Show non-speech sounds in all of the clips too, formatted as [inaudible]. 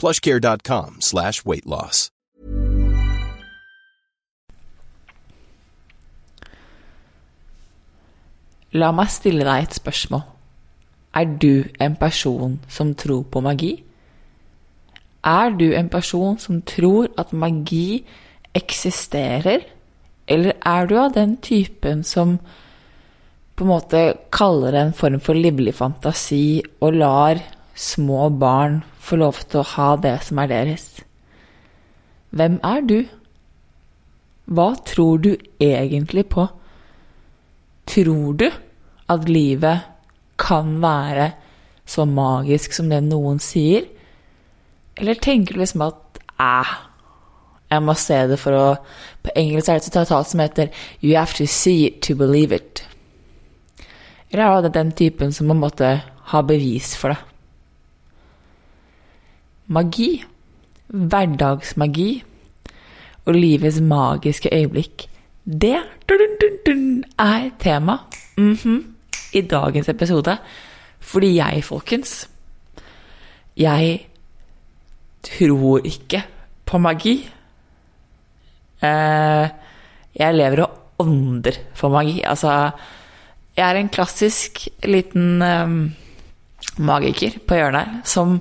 plushcare.com slash weight loss. La meg stille deg et spørsmål. Er du en person som tror på magi? Er du en person som tror at magi eksisterer, eller er du av den typen som på en måte kaller det en form for livlig fantasi og lar små barn få lov til å ha det som er deres? Hvem er du? Hva tror du egentlig på? Tror du at livet kan være så magisk som det noen sier? Eller tenker du liksom at æh, jeg må se det for å På engelsk er det et sitat som heter You have to see it to believe it. Eller er det den typen som på en måte har bevis for det? Magi, hverdagsmagi og livets magiske øyeblikk, det er tema mm -hmm, i dagens episode. Fordi jeg, folkens, jeg tror ikke på magi. Eh, jeg lever og ånder for magi. Altså, jeg er en klassisk liten um, magiker på hjørnet her som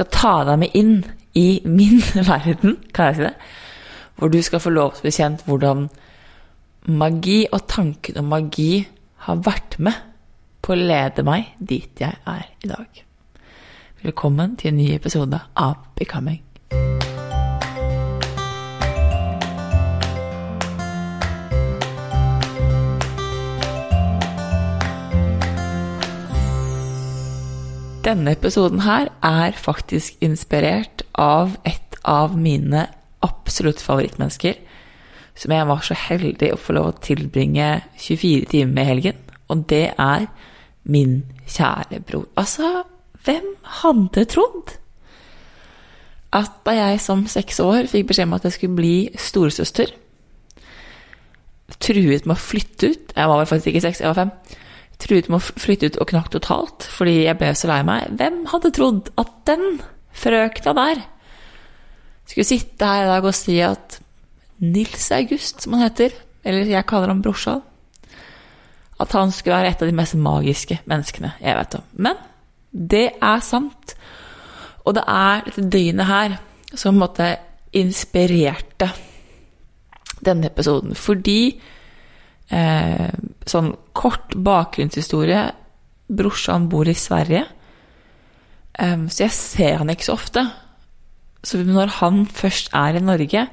skal ta deg med inn i min [laughs] verden, kan jeg si det? Hvor du skal få lov til å bli kjent hvordan magi og tanken om magi har vært med på å lede meg dit jeg er i dag. Velkommen til en ny episode av Becoming. Denne episoden her er faktisk inspirert av et av mine absolutt favorittmennesker, som jeg var så heldig å få lov å tilbringe 24 timer med i helgen, og det er min kjære bror. Altså, hvem hadde trodd at da jeg som seks år fikk beskjed om at jeg skulle bli storesøster, truet med å flytte ut Jeg var vel faktisk ikke seks, jeg var fem. Truet med å flytte ut og knakk totalt fordi jeg ble så lei meg. Hvem hadde trodd at den frøkna der skulle sitte her i dag og si at Nils August, som han heter, eller jeg kaller ham brorsan, at han skulle være et av de mest magiske menneskene jeg vet om. Men det er sant. Og det er dette døgnet her som på en måte inspirerte denne episoden. Fordi eh, Sånn kort bakgrunnshistorie Brorsan bor i Sverige, eh, så jeg ser han ikke så ofte. Så når han først er i Norge,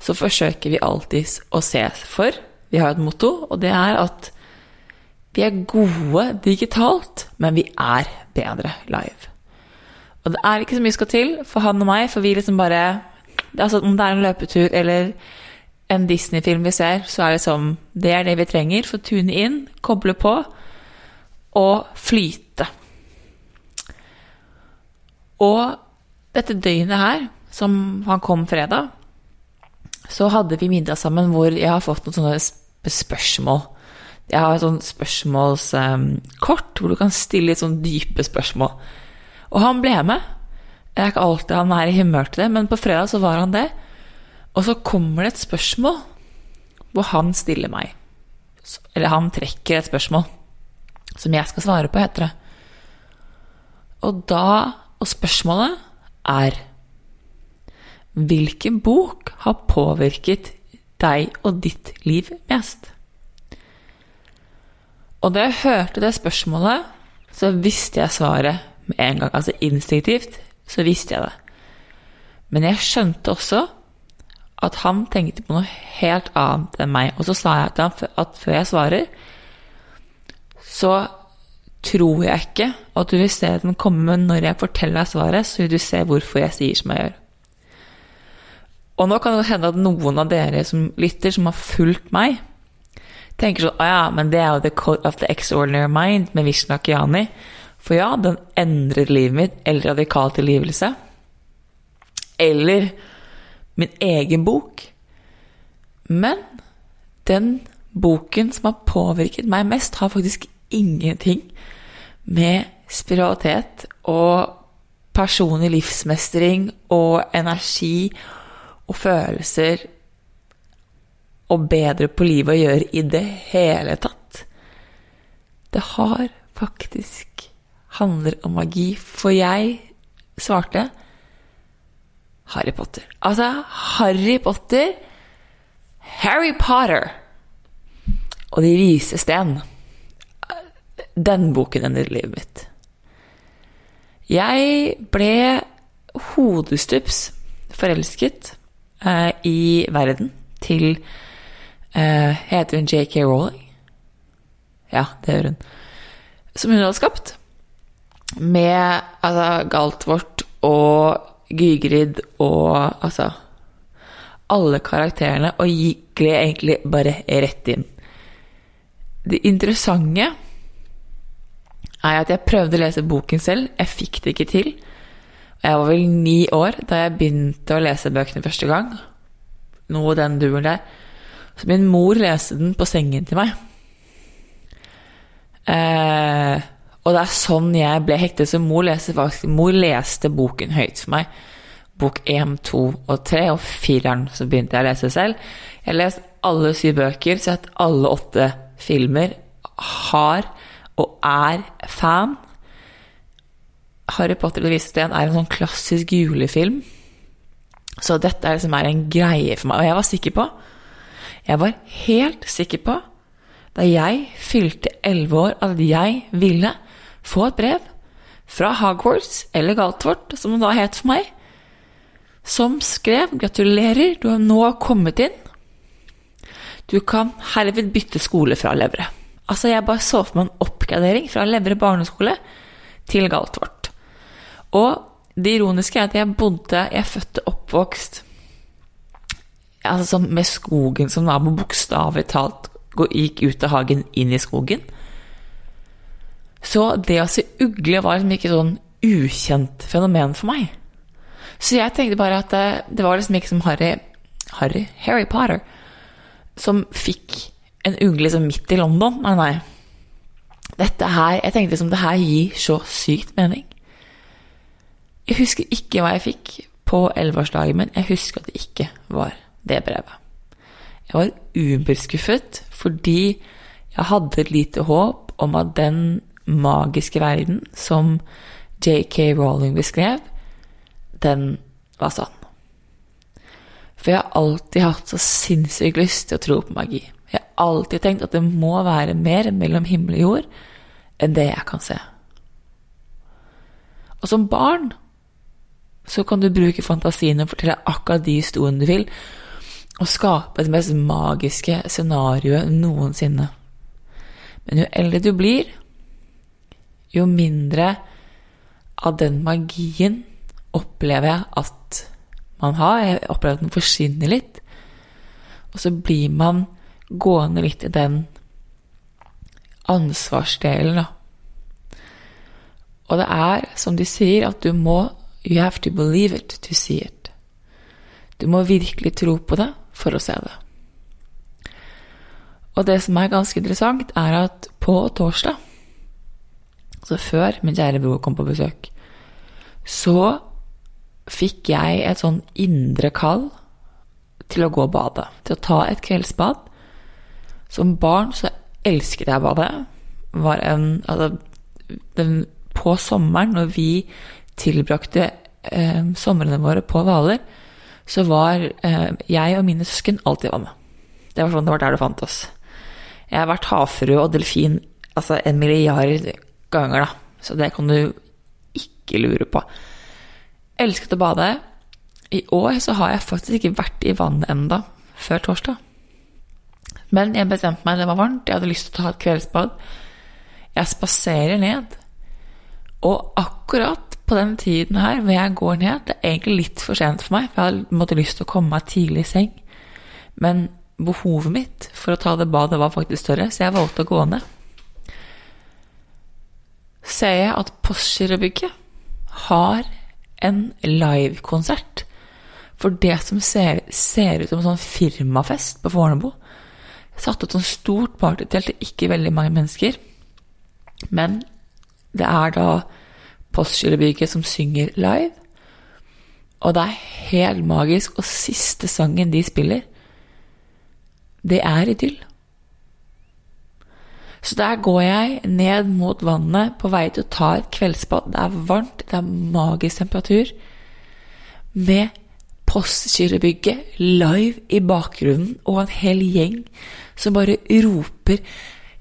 så forsøker vi alltid å ses for. Vi har et motto, og det er at vi er gode digitalt, men vi er bedre live. Og det er ikke så mye skal til for han og meg, for vi liksom bare altså Om det er en løpetur eller en Disney-film vi ser, så er det som Det er det vi trenger for å tune inn, koble på og flyte. Og dette døgnet her, som han kom fredag, så hadde vi middag sammen hvor jeg har fått noen sånne sp spørsmål. Jeg har et sånt spørsmålskort hvor du kan stille litt sånn dype spørsmål. Og han ble med. Det er ikke alltid han er i humør til det, men på fredag så var han det. Og så kommer det et spørsmål hvor han stiller meg. Eller han trekker et spørsmål som jeg skal svare på, heter det. Og da Og spørsmålet er Hvilken bok har påvirket deg og ditt liv mest? Og da jeg hørte det spørsmålet, så visste jeg svaret med en gang. Altså instinktivt så visste jeg det. Men jeg skjønte også at han tenkte på noe helt annet enn meg. Og så sa jeg til ham at før jeg svarer, så tror jeg ikke at du vil se den komme når jeg forteller deg svaret, så vil du se hvorfor jeg sier som jeg gjør. Og nå kan det hende at noen av dere som lytter, som har fulgt meg, tenker sånn Å ja, men det er jo The Code of the Extraordinary Mind med Vishnu Akiani. For ja, den endret livet mitt, eller radikal tilgivelse. Eller min egen bok. Men den boken som har påvirket meg mest, har faktisk ingenting med spiritualitet og personlig livsmestring og energi og følelser og bedre på livet å gjøre i det hele tatt. Det har faktisk handler om magi, for jeg svarte Harry Potter. Altså, Harry Potter Harry Potter og De vise sten. Den boken endret livet mitt. Jeg ble hodestups forelsket eh, i verden til eh, Heter hun JK Rowling? Ja, det gjør hun. Som hun hadde skapt. Med altså, Galtvort og Gygrid og altså Alle karakterene, og gled egentlig bare rett inn. Det interessante er at jeg prøvde å lese boken selv. Jeg fikk det ikke til. Jeg var vel ni år da jeg begynte å lese bøkene første gang. Noe den duren der. Så min mor leste den på sengen til meg. Eh, og det er sånn jeg ble hektet. Så mor leste, faktisk, mor leste boken høyt for meg. Bok 1, 2 og 3, og fireren så begynte jeg å lese selv. Jeg har lest alle syv bøker, sett alle åtte filmer. Har og er fan. Harry Potter og Det vise sten er en sånn klassisk julefilm. Så dette er liksom en greie for meg. Og jeg var sikker på Jeg var helt sikker på da jeg fylte elleve år, at jeg ville få et brev fra Hogwarts, eller Galtvort, som det da het for meg, som skrev 'Gratulerer, du har nå kommet inn'. Du kan herved bytte skole fra Levre. Altså, jeg bare så for meg en oppgradering fra Levre barneskole til Galtvort. Og det ironiske er at jeg bodde Jeg født og oppvokst altså, med skogen som nabo, bokstavelig talt gikk ut av hagen, inn i skogen. Så det å se ugle var liksom ikke sånn ukjent fenomen for meg. Så jeg tenkte bare at det, det var liksom ikke som Harry, Harry Harry Potter som fikk en ugle liksom midt i London. Nei, nei. Dette her Jeg tenkte liksom det her gir så sykt mening. Jeg husker ikke hva jeg fikk på elleveårsdagen min. Jeg husker at det ikke var det brevet. Jeg var uberskuffet fordi jeg hadde et lite håp om at den magiske verden som JK Rowling beskrev, den var sann. For jeg har alltid hatt så sinnssykt lyst til å tro på magi. Jeg har alltid tenkt at det må være mer mellom himmel og jord enn det jeg kan se. Og som barn så kan du bruke fantasien og fortelle akkurat de historiene du vil, og skape det mest magiske scenarioet noensinne. Men jo eldre du blir, jo mindre av den magien opplever jeg at man har. Jeg opplever at den forsvinner litt. Og så blir man gående litt i den ansvarsdelen, da. Og det er, som de sier, at du må You have to believe it to see it. Du må virkelig tro på det for å se det. Og det som er ganske interessant, er at på torsdag, altså før min kjære bror kom på besøk, så fikk jeg et sånn indre kall til å gå og bade. Til å ta et kveldsbad. Som barn så elsket jeg bade. Var en, altså, den, på sommeren, når vi tilbrakte eh, somrene våre på Hvaler, så var eh, jeg og mine søsken alltid i vannet. Det var sånn det var der du fant oss. Jeg har vært havfrue og delfin altså en milliard ganger, da. Så det kan du ikke lure på. Elsket å bade. I år så har jeg faktisk ikke vært i vannet enda før torsdag. Men jeg bestemte meg, det var varmt, jeg hadde lyst til å ta et kveldsbad. Jeg spaserer ned. Og akkurat på den tiden her hvor jeg går ned, det er egentlig litt for sent for meg, for jeg hadde lyst til å komme meg tidlig i seng. Men behovet mitt for å ta det badet var faktisk større, så jeg valgte å gå ned. Ser jeg at Postgirobygget har en livekonsert for det som ser, ser, ut som en sånn firmafest på Fornebu. Satt ut sånn stort partytelt til ikke veldig mange mennesker. Men det er da Postgirobygget som synger live. Og det er helt magisk. Og siste sangen de spiller, det er idyll. Så der går jeg ned mot vannet på vei til å ta et kveldsbad. Det er varmt, det er magisk temperatur. Med Postgirobygget live i bakgrunnen og en hel gjeng som bare roper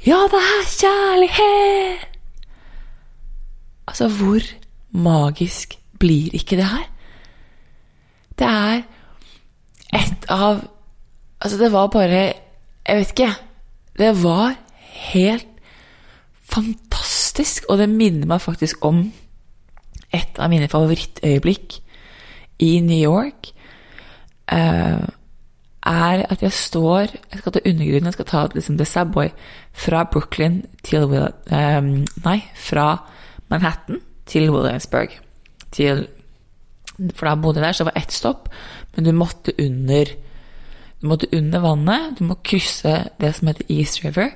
'Ja, det er kjærlighet!' Altså, hvor magisk blir ikke det her? Det er et av Altså, det var bare Jeg vet ikke. Det var helt fantastisk, og det minner meg faktisk om et av mine favorittøyeblikk i New York. Uh, er at jeg står Jeg skal til undergrunnen, jeg skal ta liksom, The Subway fra Brooklyn til um, Nei, fra Manhattan til Williamsburg. Til, for da bodde jeg der, så det var ett stopp, men du måtte under du måtte under vannet. Du må krysse det som heter East River.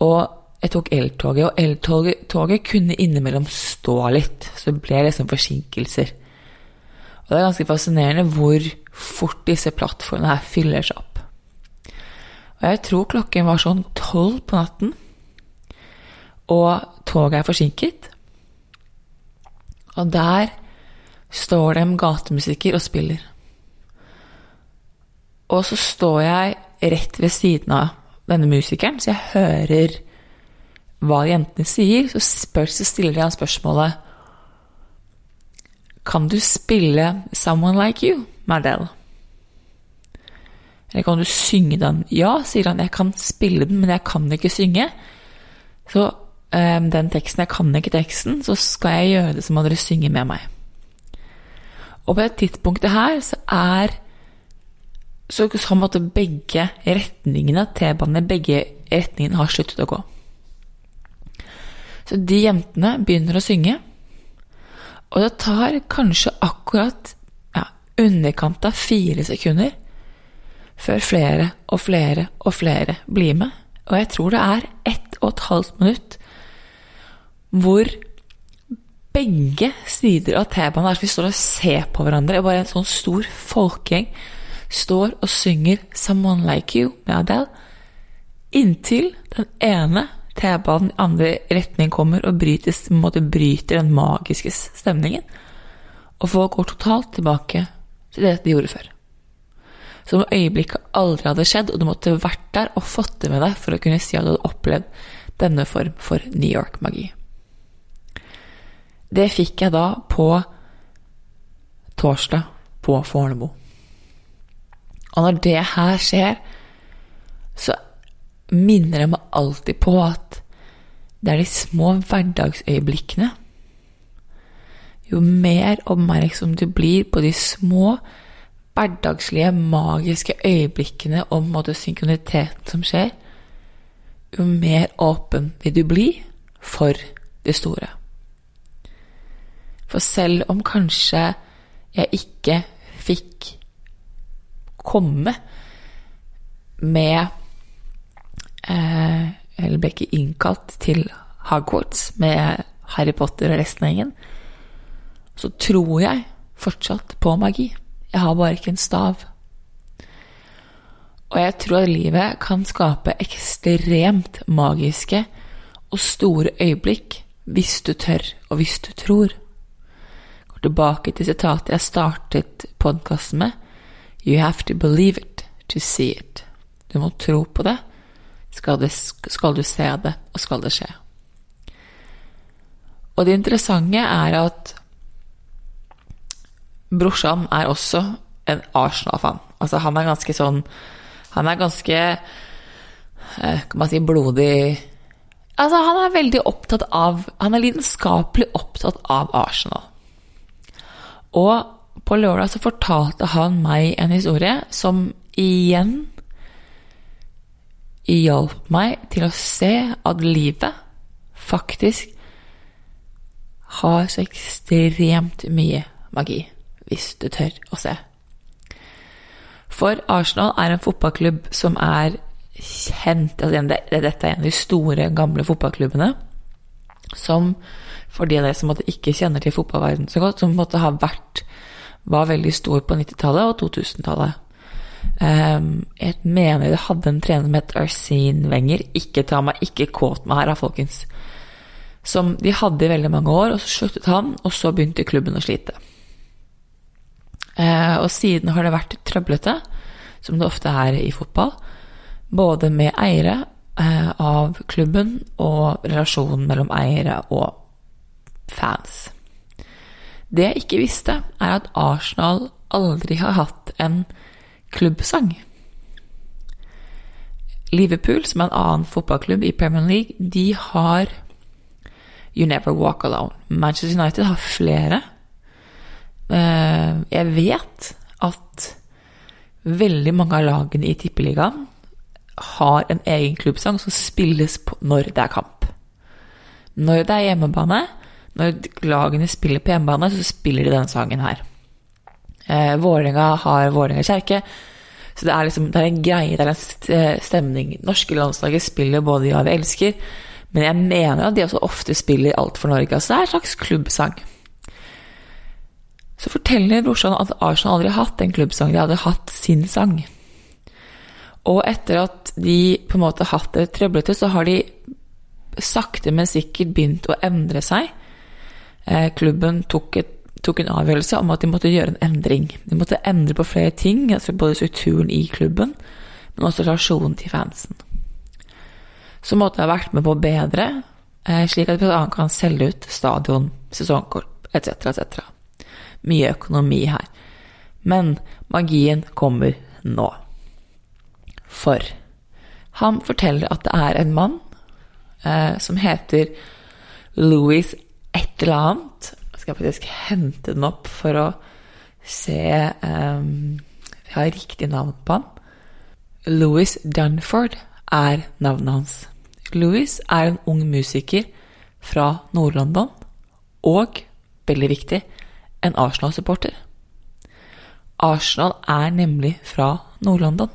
Og jeg tok eltoget, og eltoget kunne innimellom stå litt. Så det ble liksom forsinkelser. Og det er ganske fascinerende hvor fort disse plattformene her fyller seg opp. Og jeg tror klokken var sånn tolv på natten, og toget er forsinket. Og der står det en gatemusiker og spiller. Og så står jeg rett ved siden av denne musikeren, så jeg hører hva jentene sier. Så, spør, så stiller jeg han spørsmålet Kan du spille 'Someone Like You', Madel? Eller kan du synge den? Ja, sier han. Jeg kan spille den, men jeg kan ikke synge. Så um, den teksten Jeg kan ikke teksten, så skal jeg gjøre det, som om dere synger med meg. Og på det tidspunktet her så er så sånn måtte begge retningene, T-banene, begge retningene har sluttet å gå. Så de jentene begynner å synge, og det tar kanskje akkurat ja, underkant av fire sekunder før flere og flere og flere blir med. Og jeg tror det er ett og et halvt minutt hvor begge sider av T-banen er så vi står og ser på hverandre, er bare en sånn stor folkegjeng står og synger 'Someone Like You' med Adele, inntil den ene T-banen i andre retning kommer og bryter, måte bryter den magiske stemningen. Og folk går totalt tilbake til det de gjorde før. Som øyeblikket aldri hadde skjedd, og du måtte vært der og fått det med deg for å kunne si at du hadde opplevd denne form for New York-magi. Det fikk jeg da på torsdag på Fornebu. Og når det her skjer, så minner jeg meg alltid på at det er de små hverdagsøyeblikkene. Jo mer oppmerksom du blir på de små, hverdagslige, magiske øyeblikkene og måte synkroniteten som skjer, jo mer åpen vil du bli for det store. For selv om kanskje jeg ikke fikk komme med eh, Eller ble ikke innkalt til Hogwarts med Harry Potter og resten av gjengen. Så tror jeg fortsatt på magi. Jeg har bare ikke en stav. Og jeg tror at livet kan skape ekstremt magiske og store øyeblikk hvis du tør, og hvis du tror. Jeg går tilbake til sitatet jeg startet podkasten med. You have to believe it to see it. Du må tro på det, skal, det, skal du se det, og skal det skje. Og det interessante er at brorsan er også en Arsenal-fan. Altså, han er ganske sånn Han er ganske eh, Kan man si blodig Altså, han er veldig opptatt av Han er lidenskapelig opptatt av Arsenal. Og på lørdag så fortalte han meg en historie som igjen hjalp meg til å se at livet faktisk har så ekstremt mye magi, hvis du tør å se. For Arsenal er en fotballklubb som er kjent altså Dette er en av de store, gamle fotballklubbene som, for de av dere som ikke kjenner til fotballverdenen så godt, som måtte ha vært var veldig stor på 90-tallet og 2000-tallet. Um, jeg mener det hadde en trener som het Arsene Wenger. Ikke ta meg ikke kåt meg her, folkens. Som de hadde i veldig mange år, og så sluttet han, og så begynte klubben å slite. Uh, og siden har det vært trøblete, som det ofte er i fotball. Både med eiere uh, av klubben og relasjonen mellom eiere og fans. Det jeg ikke visste, er at Arsenal aldri har hatt en klubbsang. Liverpool, som er en annen fotballklubb i Premier League, de har You Never Walk Alone. Manchester United har flere. Eh, jeg vet at veldig mange av lagene i Tippeligaen har en egen klubbsang som spilles når det er kamp. Når det er hjemmebane, når lagene spiller på hjemmebane, så spiller de denne sangen her. Eh, Vålerenga har Vålerenga kjerke. Så det er liksom, det er en greie, det er en eh, stemning. Norske landslaget spiller både Ja, vi elsker, men jeg mener at de også ofte spiller Alt for Norge. Altså det er en slags klubbsang. Så forteller brorsan at Arsenal aldri har hatt en klubbsang, de hadde hatt sin sang. Og etter at de på en måte hatt det trøblete, så har de sakte, men sikkert begynt å endre seg. Eh, klubben tok et tok en avgjørelse om at de måtte gjøre en endring. De måtte endre på flere ting, altså både strukturen i klubben, men også relasjonen til fansen. Så måtte jeg ha vært med på å bedre, eh, slik at vi bl.a. kan selge ut stadion, sesongkort etc., etc. Mye økonomi her. Men magien kommer nå. For han forteller at det er en mann eh, som heter Louis et eller annet, Jeg skal faktisk hente den opp for å se um, Jeg har riktig navn på han. Louis Dunford er navnet hans. Louis er en ung musiker fra Nord-London, og, veldig viktig, en Arsenal-supporter. Arsenal er nemlig fra Nord-London.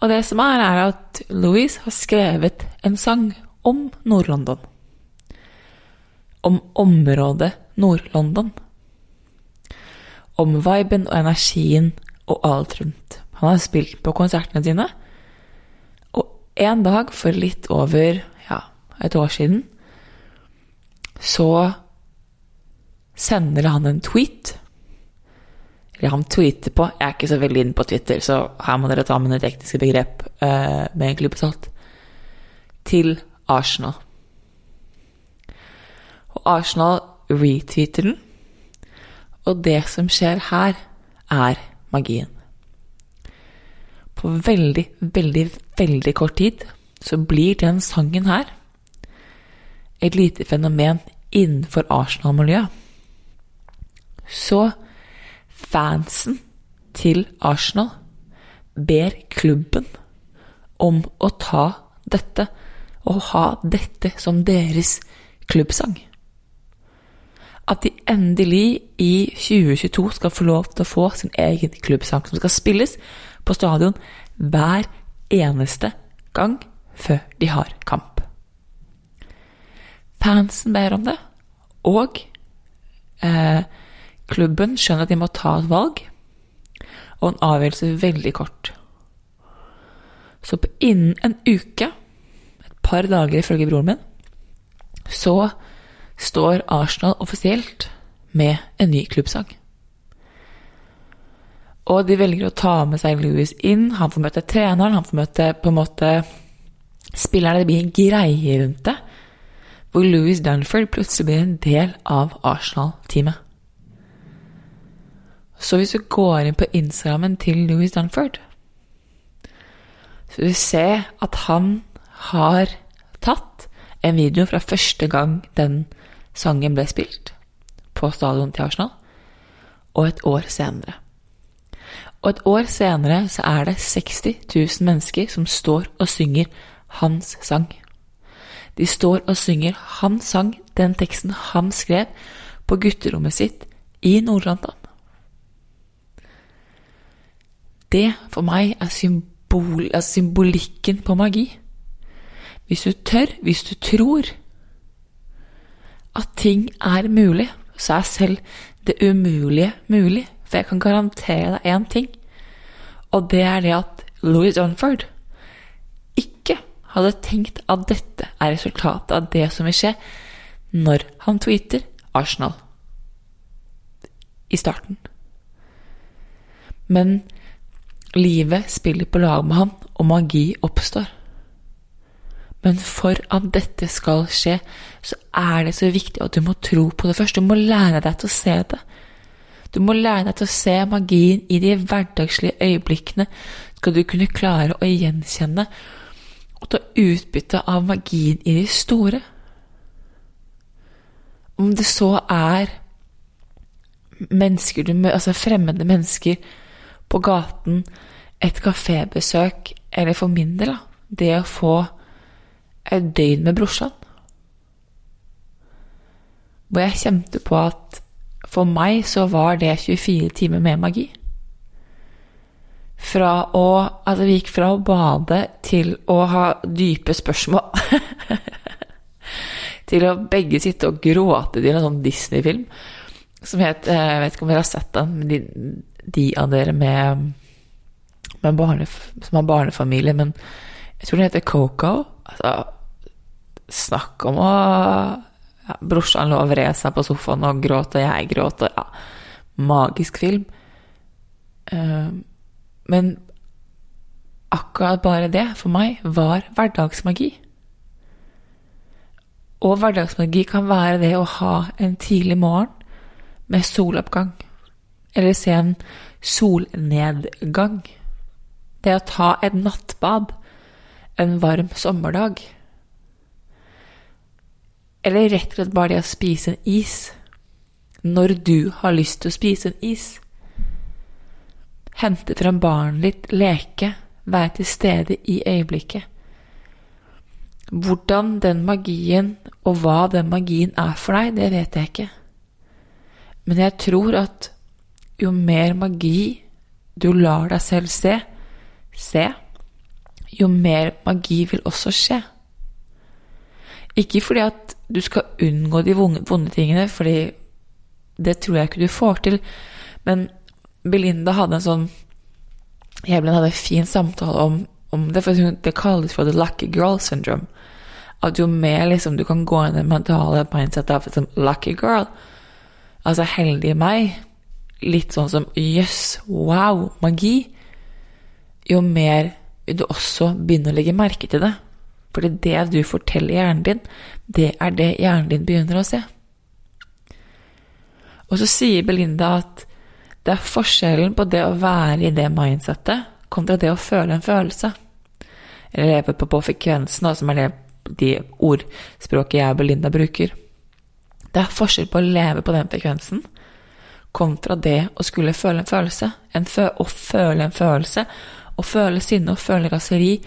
Og det som er, er at Louis har skrevet en sang om Nord-London om området Nord-London. Om viben og energien og alt rundt. Han har spilt på konsertene sine. Og en dag for litt over ja, et år siden så sender han en tweet. Eller han tweeter på Jeg er ikke så veldig inne på Twitter, så her må dere ta mine tekniske begrep uh, med en klype. Til Arsenal. Arsenal retweeter den. Og det som skjer her, er magien. På veldig, veldig, veldig kort tid så blir den sangen her et lite fenomen innenfor Arsenal-miljøet. Så fansen til Arsenal ber klubben om å ta dette og ha dette som deres klubbsang. At de endelig i 2022 skal få lov til å få sin egen klubbsang, som skal spilles på stadion hver eneste gang før de har kamp. Fansen ber om det, og eh, klubben skjønner at de må ta et valg, og en avgjørelse veldig kort. Så innen en uke, et par dager ifølge broren min, så står Arsenal offisielt med en ny klubbsang. Og de velger å ta med seg Louis inn. Han får møte treneren, han får møte på en måte spillerne. Det blir en greie rundt det. Hvor Louis Dunford plutselig blir en del av Arsenal-teamet. Så hvis du går inn på Instagrammen til Louis Dunford, så vil du se at han har tatt en video fra første gang den sangen ble spilt på stadion til Arsenal, og et år senere. Og et år senere så er det 60 000 mennesker som står og synger hans sang. De står og synger hans sang, den teksten han skrev på gutterommet sitt i Nord-London. Det for meg er symbol, altså symbolikken på magi. Hvis du tør, hvis du tror at ting er mulig, så er selv det umulige mulig. For jeg kan garantere deg én ting, og det er det at Louis Dunford ikke hadde tenkt at dette er resultatet av det som vil skje når han tweeter Arsenal i starten. Men livet spiller på lag med han, og magi oppstår. Men for at dette skal skje, så er det så viktig at du må tro på det først. Du må lære deg til å se det. Du må lære deg til å se magien i de hverdagslige øyeblikkene. Skal du kunne klare å gjenkjenne og ta utbytte av magien i de store. Om det så er mennesker du møter, altså fremmede mennesker på gaten, et kafébesøk, eller for min del, det å få et døgn med brorsan. Hvor jeg kjente på at for meg så var det 24 timer med magi. Fra å Altså, vi gikk fra å bade til å ha dype spørsmål. [laughs] til å begge sitte og gråte til en sånn Disney-film som het eh, Jeg vet ikke om dere har sett den, men de, de av dere med, med barne, som har barnefamilie, men jeg tror den heter Coco. Altså, snakk om å ja, Brorsan lå og vred seg på sofaen og gråt, og jeg gråt, og ja Magisk film. Uh, men akkurat bare det, for meg, var hverdagsmagi. Og hverdagsmagi kan være det å ha en tidlig morgen med soloppgang. Eller se en solnedgang. Det å ta et nattbad en varm sommerdag. Eller rett og slett bare det å spise en is når du har lyst til å spise en is. Hente frem barnet ditt, leke, være til stede i øyeblikket. Hvordan den magien, og hva den magien er for deg, det vet jeg ikke. Men jeg tror at jo mer magi du lar deg selv se, se, jo mer magi vil også skje. Ikke fordi at du skal unngå de vonde tingene, fordi det tror jeg ikke du får til. Men Belinda hadde en sånn Jævlen hadde en fin samtale om, om det, for det kalles for the lucky girl syndrome. At jo mer liksom, du kan gå inn i det mentale mindsetet av liksom, lucky girl, altså heldig meg, litt sånn som jøss, yes, wow, magi, jo mer vil du også begynne å legge merke til det. Fordi det du forteller hjernen din, det er det hjernen din begynner å se. Og så sier Belinda at det er forskjellen på det å være i det mindsettet kontra det å føle en følelse. Eller leve på, på frekvensen, som er det de ordspråket jeg og Belinda bruker. Det er forskjell på å leve på den frekvensen kontra det å skulle føle en følelse. En fø å føle en følelse, å føle sinne og føle raseri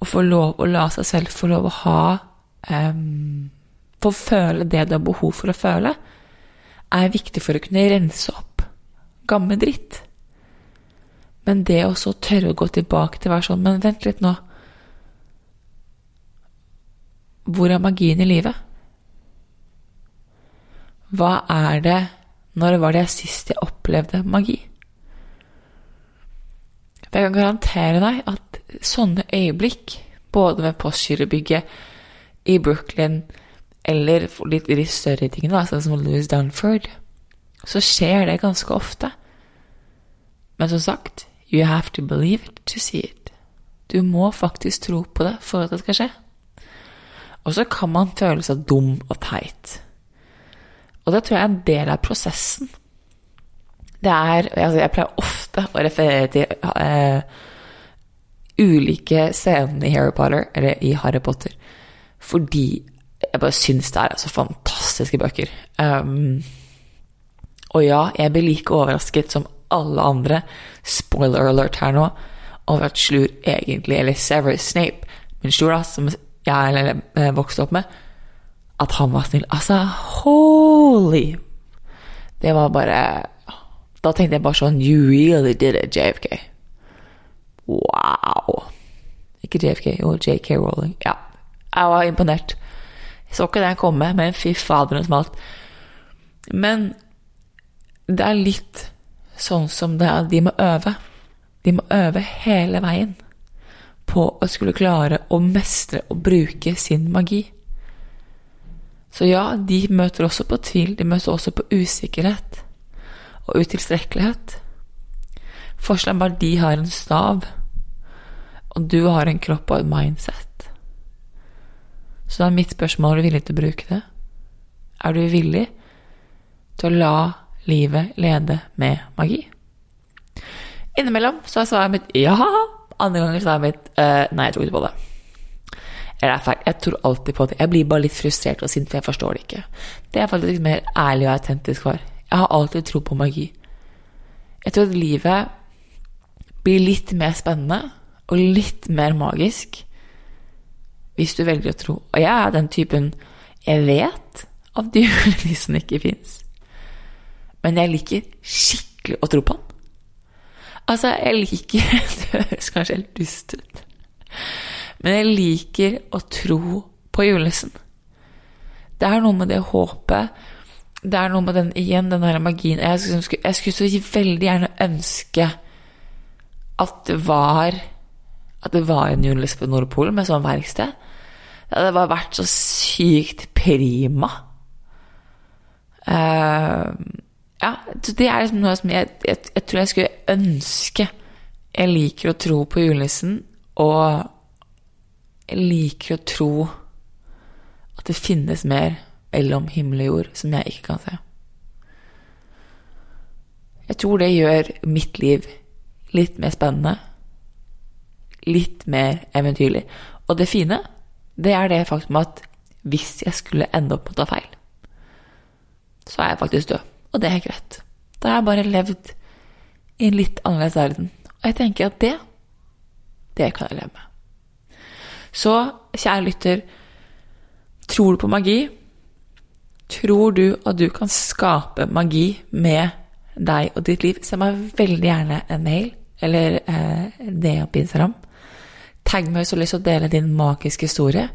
og få lov å la seg selv få lov å ha um, Få føle det du har behov for å føle. er viktig for å kunne rense opp gammel dritt. Men det å så tørre å gå tilbake til å være sånn Men vent litt nå. Hvor er magien i livet? Hva er det Når var det sist jeg opplevde magi? For jeg kan garantere deg at sånne øyeblikk, både ved Postgirobygget i Brooklyn eller litt de større tingene, sånn som Louis Dunford, så skjer det ganske ofte. Men som sagt, you have to believe it to see it. Du må faktisk tro på det for at det skal skje. Og så kan man føle seg dum og teit. Og det tror jeg er en del av prosessen. Det er altså Jeg pleier ofte å referere til uh, ulike scener i Harry Potter, eller i Harry Potter, fordi jeg bare syns det er så altså fantastiske bøker. Um, og ja, jeg blir like overrasket som alle andre, spoiler alert her nå, over at Slur egentlig, eller Severus Snape, min Slur, da, som jeg eh, vokste opp med, at han var snill. Altså, holy Det var bare Da tenkte jeg bare sånn You really did it, JFK. Wow. Ikke JFK, jo JK Rowling. Ja, jeg var imponert. Jeg så ikke den komme, men fy fader, den smalt. Men det er litt sånn som det er, de må øve. De må øve hele veien på å skulle klare å mestre og bruke sin magi. Så ja, de møter også på tvil, de møter også på usikkerhet og utilstrekkelighet. Forskjellen er bare de har en stav, og du har en kropp og et mindset. Så da er mitt spørsmål er du villig til å bruke det. Er du villig til å la livet lede med magi? Innimellom så er svaret mitt ja. Andre ganger så er mitt uh, nei, jeg tror ikke på det. Eller er. Jeg tror alltid på det. Jeg blir bare litt frustrert og sint, for jeg forstår det ikke. Det er faktisk mer ærlig og autentisk svar. Jeg har alltid tro på magi. Jeg tror at livet blir litt mer spennende og litt mer magisk hvis du velger å tro. Og jeg er den typen Jeg vet at julenissen ikke fins. Men jeg liker skikkelig å tro på han. Altså, jeg liker [laughs] Det høres kanskje helt dust ut. Men jeg liker å tro på julenissen. Det er noe med det håpet. Det er noe med den igjen, den der magien Jeg skulle, jeg skulle så veldig gjerne ønske at det var At det var en julenisse på Nordpol med sånn verksted. Det hadde bare vært så sykt prima. Uh, ja, det er liksom noe som jeg, jeg, jeg, tror jeg skulle ønske. Jeg liker å tro på julenissen, og jeg liker å tro at det finnes mer mellom himmel og jord som jeg ikke kan se. Jeg tror det gjør mitt liv litt mer spennende, litt mer eventyrlig. Og det fine, det er det faktum at hvis jeg skulle ende opp med å ta feil, så er jeg faktisk død. Og det er greit. Da har jeg bare levd i en litt annerledes verden. Og jeg tenker at det, det kan jeg leve med. Så, kjære lytter, tror du på magi? Tror du at du kan skape magi med deg og ditt liv? Send meg veldig gjerne en mail eller eh, DM på Instagram. Tagg meg hvis du har lyst til å dele din magiske historie.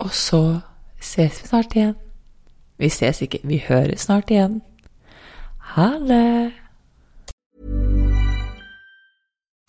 Og så ses vi snart igjen. Vi ses ikke, vi høres snart igjen. Ha det!